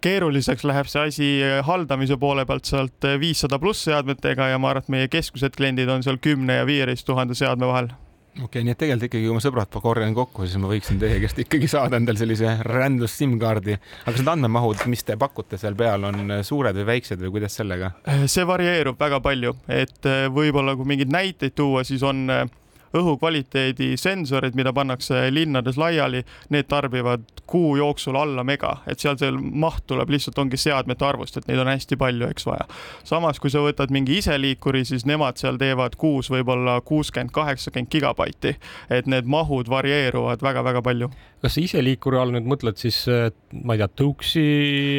keeruliseks läheb see asi haldamise poole pealt sealt viissada pluss seadmetega ja ma arvan, et meie keskmised kliendid on seal kümne ja viieteist tuhande seadme vahel okei okay,, nii et tegelikult ikkagi, kui ma sõbrad korjan kokku, siis ma võiksin teie käest ikkagi saada endale sellise rändus SIM-kaardi. aga kas need andmemahud, mis te pakute seal peal, on suured või väiksed või kuidas sellega? see varieerub väga palju, et võib-olla kui mingeid näiteid tuua, siis on õhukvaliteedi sensorid, mida pannakse linnades laiali, need tarbivad kuu jooksul alla mega, et seal see maht tuleb lihtsalt ongi seadmete arvust, et neid on hästi palju, eks vaja. samas, kui sa võtad mingi iseliikuri, siis nemad seal teevad kuus võib-olla kuuskümmend, kaheksakümmend gigabaiti, et need mahud varieeruvad väga-väga palju. Kas sa iseliikuri all nüüd mõtled siis, ma ei tea, tõuksi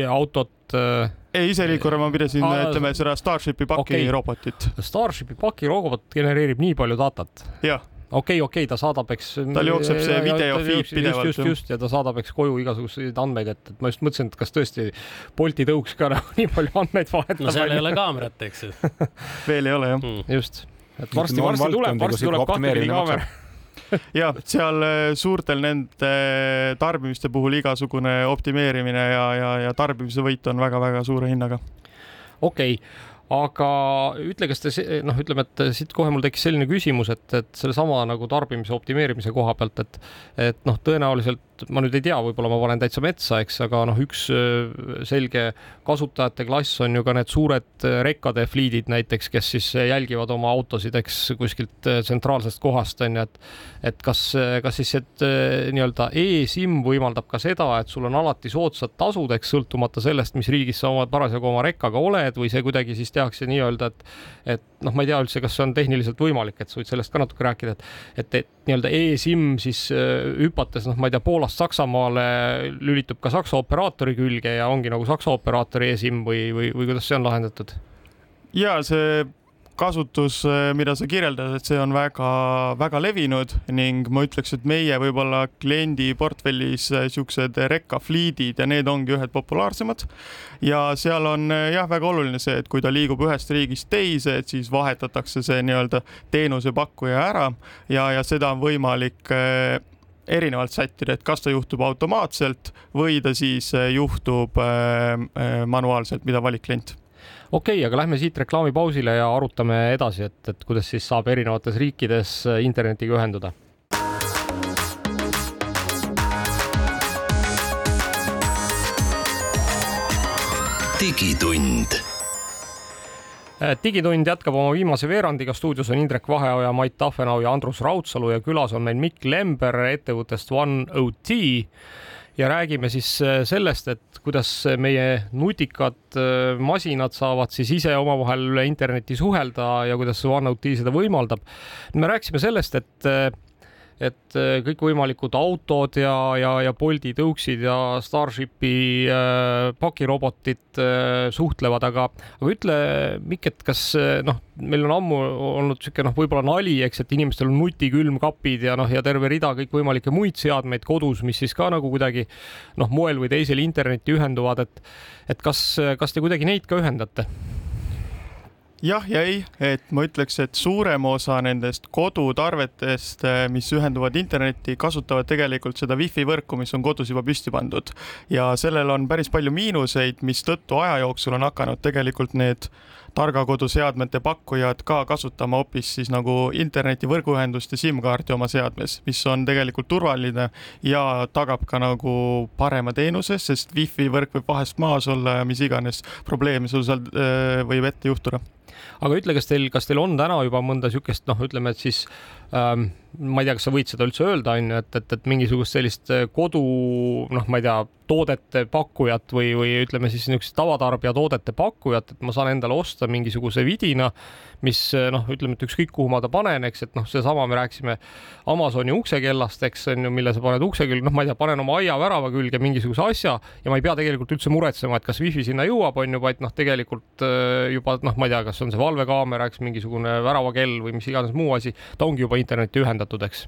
autot? Äh? ei, iseliikuri ma pidasin, ütleme seda Starshipi paki okay. robotit. Starshipi paki robot genereerib nii palju datat? jah okei okay,, okei okay,, ta saadab, eks. tal jookseb see videofiid pidevalt. just, just, just ja ta saadab, eks koju igasuguseid andmeid, et, et ma just mõtlesin, et kas tõesti Bolti tõuks ka nagu nii palju andmeid vahetab. no seal ei ole kaamerat, eks ju veel ei ole jah mm.. just, et varsti, varsti tuleb, varsti tuleb kahtepidi kaamera ja seal äh, suurtel nende tarbimiste puhul igasugune optimeerimine ja, ja, ja tarbimise võit on väga-väga suure hinnaga. okei okay aga ütle, kas te noh, ütleme, et siit kohe mul tekkis selline küsimus, et, et sellesama nagu tarbimise optimeerimise koha pealt, et, et noh, tõenäoliselt ma nüüd ei tea, võib-olla ma panen täitsa metsa, eks, aga noh, üks äh, selge kasutajate klass on ju ka need suured äh, rekkade fliidid näiteks, kes siis jälgivad oma autosid, eks kuskilt äh, tsentraalsest kohast on ju, et et kas, kas siis, et nii-öelda e-SIM võimaldab ka seda, et sul on alati soodsad tasud, eks sõltumata sellest, mis riigis sa oma parasjagu oma rekkaga oled või see kuidagi siis tehakse nii-öelda, et et noh, ma ei tea üldse, kas see on tehniliselt võimalik, et sa võid sellest ka natuke rääkida, et et, et nii-öelda e-SIM siis hüpates noh, ma ei tea, Poolas Poolast Saksamaale lülitub ka Saksa operaatori külge ja ongi nagu Saksa operaatori eSIM või, või, või kuidas see on lahendatud? ja see kasutus, mida sa kirjeldad, et see on väga-väga levinud ning ma ütleks, et meie võib-olla kliendi portfellis siuksed rekkafliidid ja need ongi ühed populaarsemad. ja seal on jah, väga oluline see, et kui ta liigub ühest riigist teise, et siis vahetatakse see nii-öelda teenusepakkuja ära ja, ja seda on võimalik erinevalt sättida, et kas ta juhtub automaatselt või ta siis juhtub manuaalselt, mida valib klient okei okay,, aga lähme siit reklaamipausile ja arutame edasi, et, et kuidas siis saab erinevates riikides internetiga ühenduda. digitund. Äh, digitund jätkab oma viimase veerandiga, stuudios on Indrek Vaheoja, Mait Tahvenau ja Andrus Raudsalu ja külas on meil Mikk Lember ettevõttest OneOT ja räägime siis äh, sellest, et kuidas meie nutikad äh, masinad saavad siis ise omavahel üle interneti suhelda ja kuidas OneOT seda võimaldab. me rääkisime sellest, et et äh, kõikvõimalikud autod ja, ja, ja Bolti tõuksid ja Starshipi äh, pakirobotid äh, suhtlevad, aga, aga ütle, Mikk, et kas äh, noh, meil on ammu olnud niisugune noh, võib-olla nali, eks, et inimestel on nutikülmkapid ja noh, ja terve rida kõikvõimalikke muid seadmeid kodus, mis siis ka nagu kuidagi noh, moel või teisel internetti ühenduvad, et et kas, kas te kuidagi neid ka ühendate? Jah ja ei, et ma ütleks, et suurem osa nendest kodutarvetest, eh, mis ühenduvad internetti, kasutavad tegelikult seda wifi võrku, mis on kodus juba püsti pandud. Ja sellel on päris palju miinuseid, mistõttu aja jooksul on hakanud tegelikult need targa kodu seadmete pakkujad ka kasutama hoopis siis nagu interneti võrguühendust ja SIM-kaarti oma seadmes, mis on tegelikult turvaline ja tagab ka nagu parema teenuse, sest wifi võrk võib vahest maas olla ja mis iganes probleeme sul seal äh, võib ette juhtuda. Aga ütle, kas teil, kas teil on täna juba mõnda niisugust noh, ütleme, et siis ma ei tea, kas sa võid seda üldse öelda, on ju, et, et, et mingisugust sellist äh, kodu noh, ma ei tea, toodete pakkujat või, või ütleme siis niisugust tavatarbija toodete pakkujat, et ma saan endale osta mingisuguse vidina mis eh, noh, ütleme, et ükskõik kuhu ma ta panen, eks, et noh, seesama me rääkisime Amazoni uksekellast, eks on ju, mille sa paned ukse külge, noh, ma ei tea, panen oma aiavärava külge mingisuguse asja ja ma ei pea tegelikult üldse muretsema, et kas wifi sinna jõuab, on ju, vaid noh, tegelikult eh, juba noh, ma ei tea, kas on see valvekaamera, eks mingisugune väravakell või mis iganes muu asi, ta ongi juba internetti ühendatud, eks.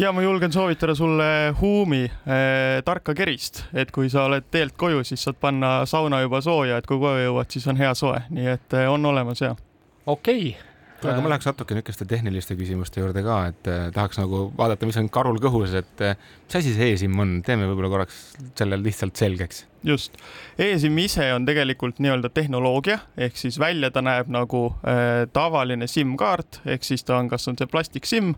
Ja ma julgen soovitada sulle Huumi äh, tarka kerist, et kui sa oled teelt koju, siis saad panna sauna juba sooja, et kui koju jõuad, siis on hea soe, nii et äh, on olemas ja okei. Okay kuule, aga ma läheks natuke niisuguste tehniliste küsimuste juurde ka, et eh, tahaks nagu vaadata, mis on karul kõhus, et mis asi see eSIM on, teeme võib-olla korraks selle lihtsalt selgeks just, eSIM ise on tegelikult nii-öelda tehnoloogia, ehk siis välja ta näeb nagu äh, tavaline SIM-kaart, ehk siis ta on, kas on see plastik SIM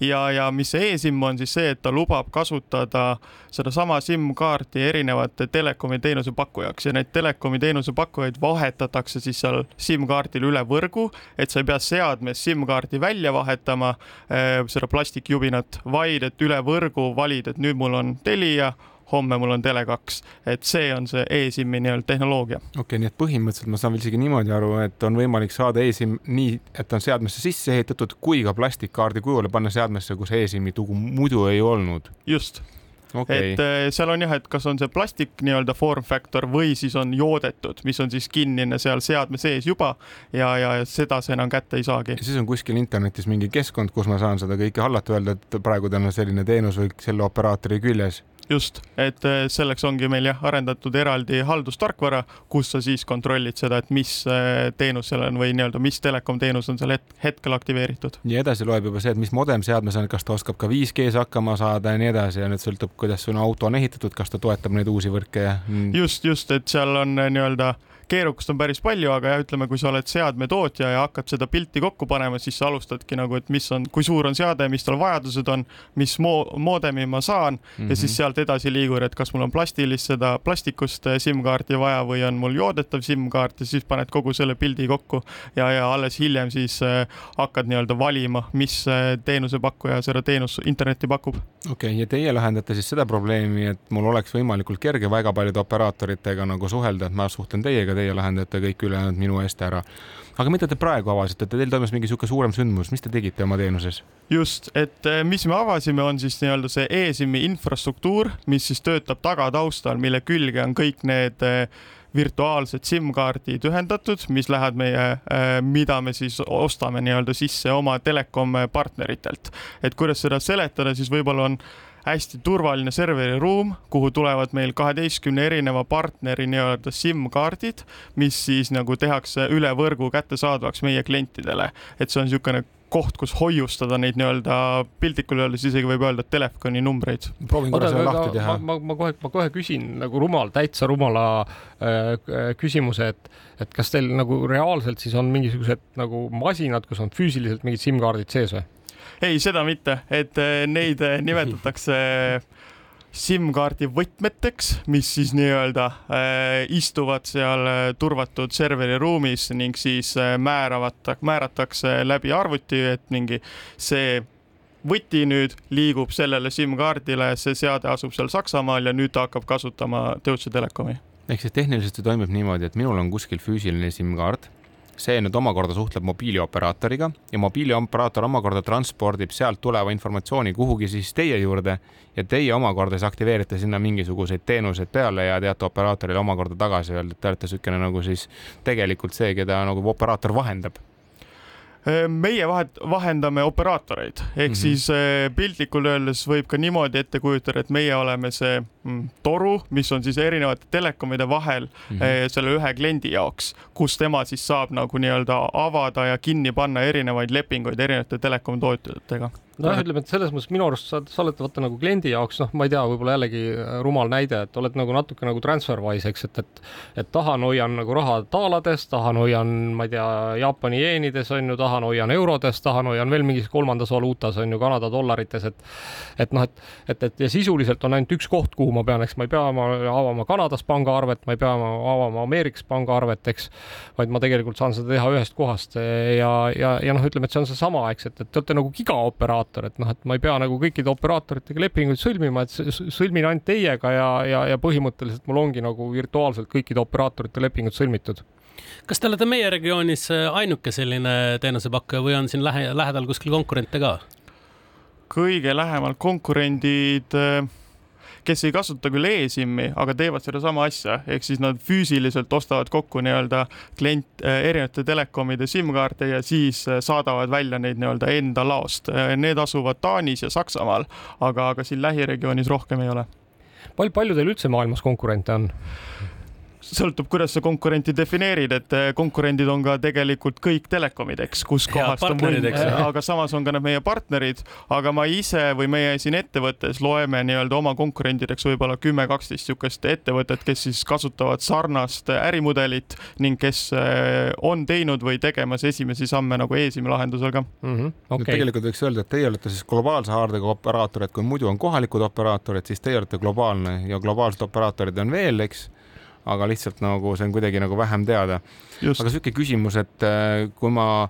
ja, ja mis see eSIM on siis see, et ta lubab kasutada sedasama SIM-kaarti erinevate telekomi teenusepakkujaks ja neid telekomi teenusepakkujaid vahetatakse siis seal SIM-kaardil üle võrgu, et sa ei pea seadmes SIM-kaardi välja vahetama äh,, seda plastikjubinat, vaid et üle võrgu valid, et nüüd mul on Telia homme mul on Tele2, et see on see e-SIM-i nii-öelda tehnoloogia. okei okay,, nii et põhimõtteliselt ma saan veel isegi niimoodi aru, et on võimalik saada e-SIM nii, et on seadmesse sisse ehitatud, kui ka plastikkaardi kujule panna seadmesse, kus e-SIM-i tugu muidu ei olnud. just okay.. et äh, seal on jah, et kas on see plastik nii-öelda form factor või siis on joodetud, mis on siis kinnine seal seadme sees juba ja, ja seda sa enam kätte ei saagi. siis on kuskil internetis mingi keskkond, kus ma saan seda kõike hallata, öelda, et praegu tal on selline teenus või selle operaatori küljes just, et äh, selleks ongi meil jah, arendatud eraldi haldustarkvara, kus sa siis kontrollid seda, et mis äh, teenus seal on või nii-öelda, mis telekom teenus on seal hetkel aktiveeritud. ja edasi loeb juba see, et mis modem seadmes on, kas ta oskab ka 5G-s hakkama saada ja nii edasi ja nüüd sõltub, kuidas sinu auto on ehitatud, kas ta toetab neid uusi võrke ja. Mm. just, just, et seal on äh, nii-öelda keerukust on päris palju, aga jah, ütleme, kui sa oled seadmetootja ja hakkad seda pilti kokku panema, siis sa alustadki nagu, et mis on, kui suur on seade, mis tal vajadused on, mis mo-, moodemi ma saan mm -hmm. ja siis mhm. sealt edasi liigun, et kas mul on plastilist seda plastikust eh, SIM-kaarti vaja või on mul joodetav SIM-kaart ja siis paned kogu selle pildi kokku ja, ja alles hiljem siis äh, hakkad nii-öelda valima, mis äh, teenusepakkuja seda teenust internetti pakub. okei okay,, ja teie lahendate siis seda probleemi, et mul oleks võimalikult kerge väga paljude operaatoritega nagu suhelda, et ma suhtlen teiega teie lahendate kõik ülejäänud minu eest ära. aga mida te praegu avasite, teil toimus mingi niisugune suurem sündmus, mis te tegite oma teenuses? just, et eh, mis me avasime, on siis nii-öelda see e-SIM-i infrastruktuur, mis siis töötab tagataustal, mille külge on kõik need eh, virtuaalsed SIM-kaardid ühendatud, mis lähevad meie, eh, mida me siis ostame nii-öelda sisse oma telekom partneritelt. et kuidas seda seletada, siis võib-olla on hästi turvaline serveriruum, kuhu tulevad meil kaheteistkümne erineva partneri nii-öelda SIM-kaardid, mis siis nagu tehakse üle võrgu kättesaadavaks meie klientidele. et see on niisugune koht, kus hoiustada neid nii-öelda piltlikul öeldes isegi võib öelda telefoninumbreid. proovin korra selle lahti teha. ma, ma, ma kohe, ma kohe küsin nagu rumal, täitsa rumala äh, küsimuse, et, et kas teil nagu reaalselt siis on mingisugused nagu masinad, kus on füüsiliselt mingid SIM-kaardid sees või? Ei, seda mitte, et eh, neid eh, nimetatakse SIM-kaardi võtmeteks, mis siis nii-öelda äh, istuvad seal turvatud serveriruumis ning siis äh, määravad, määratakse läbi arvuti, et mingi see võti nüüd liigub sellele SIM-kaardile, see seade asub seal Saksamaal ja nüüd ta hakkab kasutama Deutsche Telekomi. ehk siis tehniliselt see toimub niimoodi, et minul on kuskil füüsiline SIM-kaart see nüüd omakorda suhtleb mobiilioperaatoriga ja mobiilioperaator omakorda transpordib sealt tuleva informatsiooni kuhugi siis teie juurde ja teie omakorda siis aktiveerite sinna mingisuguseid teenuseid peale ja teate operaatorile omakorda tagasi öelda, et te olete niisugune nagu siis tegelikult see, keda nagu operaator vahendab meie vahet, vahendame operaatoreid, ehk mm -hmm. siis piltlikult öeldes võib ka niimoodi ette kujutada, et meie oleme see mm, toru, mis on siis erinevate telekomide vahel mm -hmm. selle ühe kliendi jaoks, kus tema siis saab nagu nii-öelda avada ja kinni panna erinevaid lepinguid erinevate telekomi tootjatega nojah, ütleme, et selles mõttes minu arust sa, sa oled vaata nagu kliendi jaoks, noh, ma ei tea, võib-olla jällegi äh, rumal näide, et oled nagu natuke nagu transferwise, eks, et, et et tahan, hoian nagu raha daalades, tahan, hoian, ma ei tea, Jaapani jeenides on ju, tahan, hoian eurodes, tahan, hoian veel mingis kolmandas valuutas on ju, Kanada dollarites, et et noh, et, et, et ja sisuliselt on ainult üks koht, kuhu ma pean, eks ma ei pea avama Kanadas pangaarvet, ma ei pea avama Ameerikas pangaarvet, eks, vaid ma tegelikult saan seda teha ühest kohast ja, ja, ja noh, ütleme, et see on seesama, eks, et, et te olete nagu gigaoperaator operaator, et noh, et ma ei pea nagu kõikide operaatoritega lepinguid sõlmima, et sõlmin ainult teiega ja, ja, ja põhimõtteliselt mul ongi nagu virtuaalselt kõikide operaatorite lepingud sõlmitud kas te olete meie regioonis ainuke selline teenusepakkuja või on siin lähe, lähedal kuskil konkurente ka? kõige lähemal konkurendid äh kes ei kasuta küll e-SIM-i, aga teevad sedasama asja, ehk siis nad füüsiliselt ostavad kokku nii-öelda klient, äh, erinevate telekomide SIM-kaarte ja siis äh, saadavad välja neid nii-öelda enda laost. Äh, need asuvad Taanis ja Saksamaal, aga, aga siin lähiregioonis rohkem ei ole. palju, palju teil üldse maailmas konkurente on? Sõltub, kuidas sa konkurenti defineerid, et eh, konkurendid on ka tegelikult kõik telekomid, eks, kus kohast on võim, aga samas on ka nad meie partnerid, aga ma ise või meie siin ettevõttes loeme nii-öelda oma konkurentideks võib-olla kümme, kaksteist niisugust ettevõtet, kes siis kasutavad sarnast ärimudelit ning kes eh, on teinud või tegemas esimesi samme nagu e-SIM-i lahendusel ka mm. -hmm. Okay. tegelikult võiks öelda, et teie olete siis globaalse haardega operaator, et kui muidu on kohalikud operaatorid, siis teie olete globaalne ja globaalsed operaatorid on veel, eks aga lihtsalt nagu see on kuidagi nagu vähem teada. aga sihuke küsimus, et äh, kui ma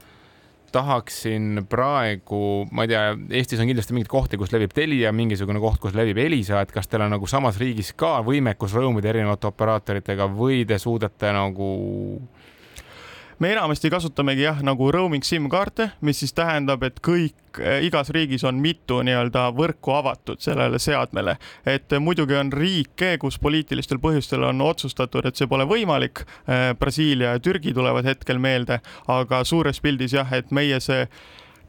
tahaksin praegu, ma ei tea, Eestis on kindlasti mingeid kohti, kus levib Telia, mingisugune koht, kus levib Elisa, et kas teil on nagu samas riigis ka võimekus rõõmida erinevate operaatoritega või te suudate nagu me enamasti kasutamegi jah, nagu roaming SIM-kaarte, mis siis tähendab, et kõik, eh, igas riigis on mitu nii-öelda võrku avatud sellele seadmele. et muidugi on riike, kus poliitilistel põhjustel on otsustatud, et see pole võimalik. Eh, Brasiilia ja Türgi tulevad hetkel meelde, aga suures pildis jah, et meie see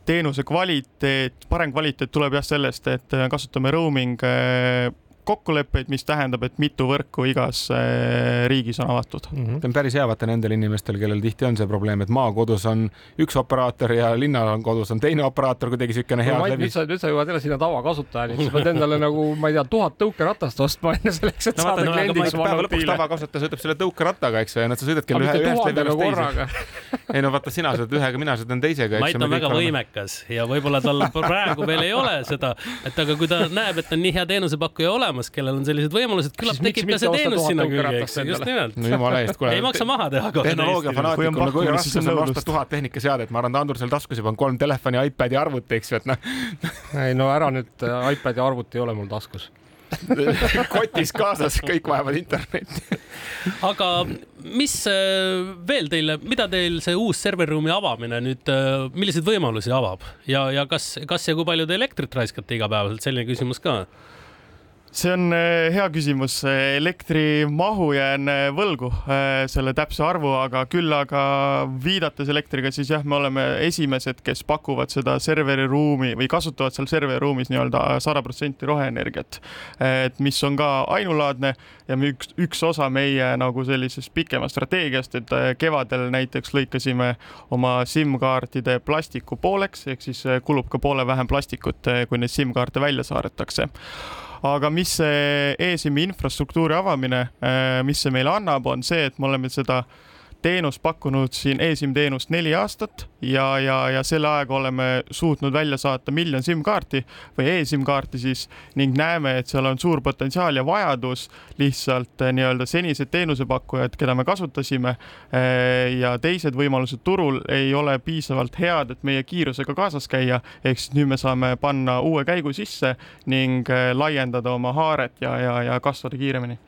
teenuse kvaliteet, parem kvaliteet tuleb jah sellest, et kasutame roaming eh, kokkuleppeid, mis tähendab, et mitu võrku igas äh, riigis on avatud mm. -hmm. see on päris hea vaata nendel inimestel, kellel tihti on see probleem, et maakodus on üks operaator ja linnakodus on teine operaator, kuidagi niisugune hea no, levi. nüüd sa jõuad jälle sinna tavakasutajani, siis pead endale nagu, ma ei tea, tuhat tõukeratast ostma enne selleks, et no, saada no, kliendiks päeva lõpuks tavakasutaja sõidab selle tõukerattaga, eks ju, ja nad sa sõidadki ühe, ühest levist teise. ei no vaata, sina sõidad ühega, mina sõidan teisega. Mait on väga võimekas ja võib-olla tal praegu veel ei ole seda, et aga kui ta näeb, et on nii hea teenusepakkuja olemas, kellel on sellised võimalused, küllap tekib ka see teenus sinna külge, eks just nimelt. no jumala eest, kuule. ei maksa maha teha kohe. tehnoloogia fanaatikuna, kui raske on osta tuhat tehnikaseadet, ma arvan, Andrusel taskus juba on kolm telefoni, iPadi, arvuti, eks ju, et noh. ei no ära nüüd, äh, iPadi arvuti ei ole mul taskus kotis kaasas, kõik vajavad internetti. aga mis äh, veel teile, mida teil see uus serveriruumi avamine nüüd, äh, milliseid võimalusi avab ja, ja kas, kas ja kui palju te elektrit raiskate igapäevaselt, selline küsimus ka see on eh, hea küsimus, elektrimahu jään eh, võlgu eh, selle täpse arvu, aga küll aga viidates elektriga, siis jah, me oleme esimesed, kes pakuvad seda serveriruumi või kasutavad seal serveriruumis nii-öelda sada protsenti roheenergiat. et mis on ka ainulaadne ja üks, üks osa meie nagu sellisest pikemast strateegiast, et kevadel näiteks lõikasime oma SIM-kaartide plastiku pooleks, ehk siis kulub ka poole vähem plastikut, kui neid SIM-kaarte välja saadetakse aga mis see e-SIM-i infrastruktuuri avamine, äh, mis see meile annab, on see, et me oleme seda teenust pakkunud siin e-SIM teenust neli aastat ja, ja, ja selle ajaga oleme suutnud välja saata miljon SIM-kaarti või e-SIM-kaarti siis ning näeme, et seal on suur potentsiaal ja vajadus lihtsalt eh, nii-öelda senised teenusepakkujad, keda me kasutasime eh, ja teised võimalused turul ei ole piisavalt head, et meie kiirusega kaasas käia. ehk siis nüüd me saame panna uue käigu sisse ning eh, laiendada oma haaret ja, ja, ja kasvada kiiremini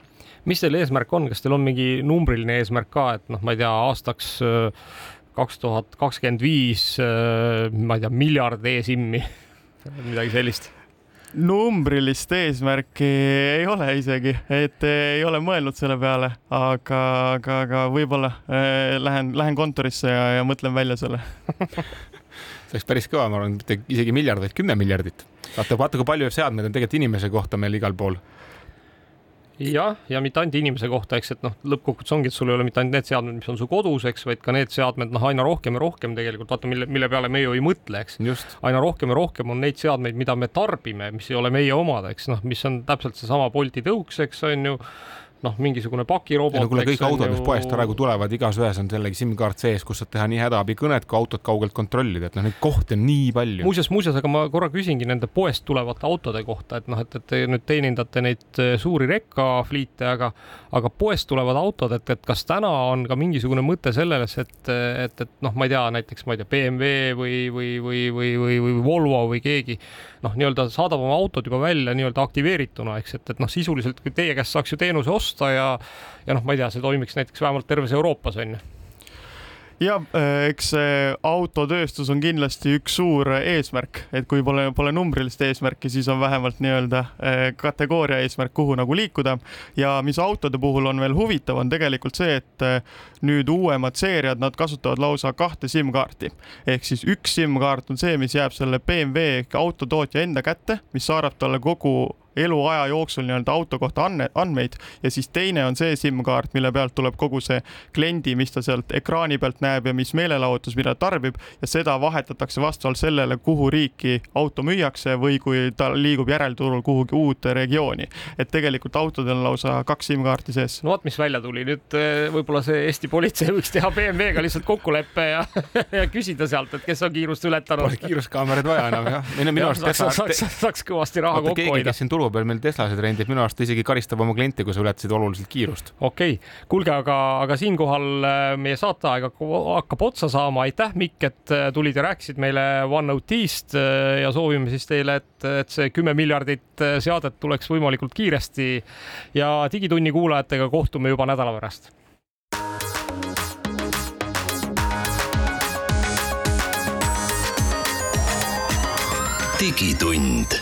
mis teil eesmärk on, kas teil on mingi numbriline eesmärk ka, et noh, ma ei tea, aastaks äh, kaks tuhat kakskümmend viis, äh, ma ei tea, miljard e-SIM-i, midagi sellist? numbrilist eesmärki ei ole isegi, et ei ole mõelnud selle peale, aga, aga, aga võib-olla äh, lähen, lähen kontorisse ja, ja mõtlen välja selle see oleks päris kõva, ma arvan, mitte isegi miljard, vaid kümme miljardit. vaata, vaata, kui palju seadmeid on tegelikult inimese kohta meil igal pool jah, ja mitte ainult inimese kohta, eks, et noh, lõppkokkuvõttes ongi, et sul ei ole mitte ainult need seadmed, mis on su kodus, eks, vaid ka need seadmed, noh, aina rohkem ja rohkem tegelikult, vaata, mille, mille peale me ju ei mõtle, eks. aina rohkem ja rohkem on neid seadmeid, mida me tarbime, mis ei ole meie omad, eks, noh, mis on täpselt seesama Bolti tõuks, eks on ju noh, mingisugune pakirobot. no kuule, kõik autod, mis poest praegu tulevad, igas ühes on jällegi SIM-kaart sees, kus saad teha nii hädaabikõnet kui autot kaugelt kontrollida, et noh, neid kohti on nii palju. muuseas, muuseas, aga ma korra küsingi nende poest tulevate autode kohta, et noh, et, et te nüüd teenindate neid eh, suuri rekkafliite, aga, aga poest tulevad autod, et, et kas täna on ka mingisugune mõte selles, et, et, et noh, ma ei tea, näiteks ma ei tea, BMW või, või, või, või, või, või Volvo või keegi noh, nii-öelda saadab oma autod juba välja nii-öelda aktiveerituna, eks, et, et noh, sisuliselt teie käest saaks ju teenuse osta ja ja noh, ma ei tea, see toimiks näiteks vähemalt terves Euroopas on ju ja äh, eks see autotööstus on kindlasti üks suur eesmärk, et kui pole, pole numbrilist eesmärki, siis on vähemalt nii-öelda äh, kategooria eesmärk, kuhu nagu liikuda. ja mis autode puhul on veel huvitav, on tegelikult see, et äh, nüüd uuemad seeriad, nad kasutavad lausa kahte SIM-kaarti. ehk siis üks SIM-kaart on see, mis jääb selle BMW ehk autotootja enda kätte, mis saadab talle kogu eluaja jooksul nii-öelda auto kohta andme, andmeid ja siis teine on see SIM-kaart, mille pealt tuleb kogu see kliendi, mis ta sealt ekraani pealt näeb ja mis meelelahutus, mida ta tarbib ja seda vahetatakse vastavalt sellele, kuhu riiki auto müüakse või kui ta liigub järelturul kuhugi uude regiooni. et tegelikult autodel on lausa kaks SIM-kaarti sees. no vot, mis välja tuli nüüd eh, võib-olla see Eesti politsei võiks teha BMW-ga lihtsalt kokkuleppe ja, ja küsida sealt, et kes on kiirust ületanud. Pole kiiruskaameraid vaja enam jah. minu arust saaks, saaks, saaks kõvasti raha kokku hoida turva peal meil Teslased rendib minu arust isegi karistab oma kliente, kui sa ületasid oluliselt kiirust. okei okay., kuulge, aga, aga siinkohal äh, meie saateaeg hakkab otsa saama. aitäh, Mikk, et äh, tulid ja rääkisid meile OneNote'ist ja soovime siis teile, et, et see kümme miljardit seadet tuleks võimalikult kiiresti ja Digitunni kuulajatega kohtume juba nädala pärast digitund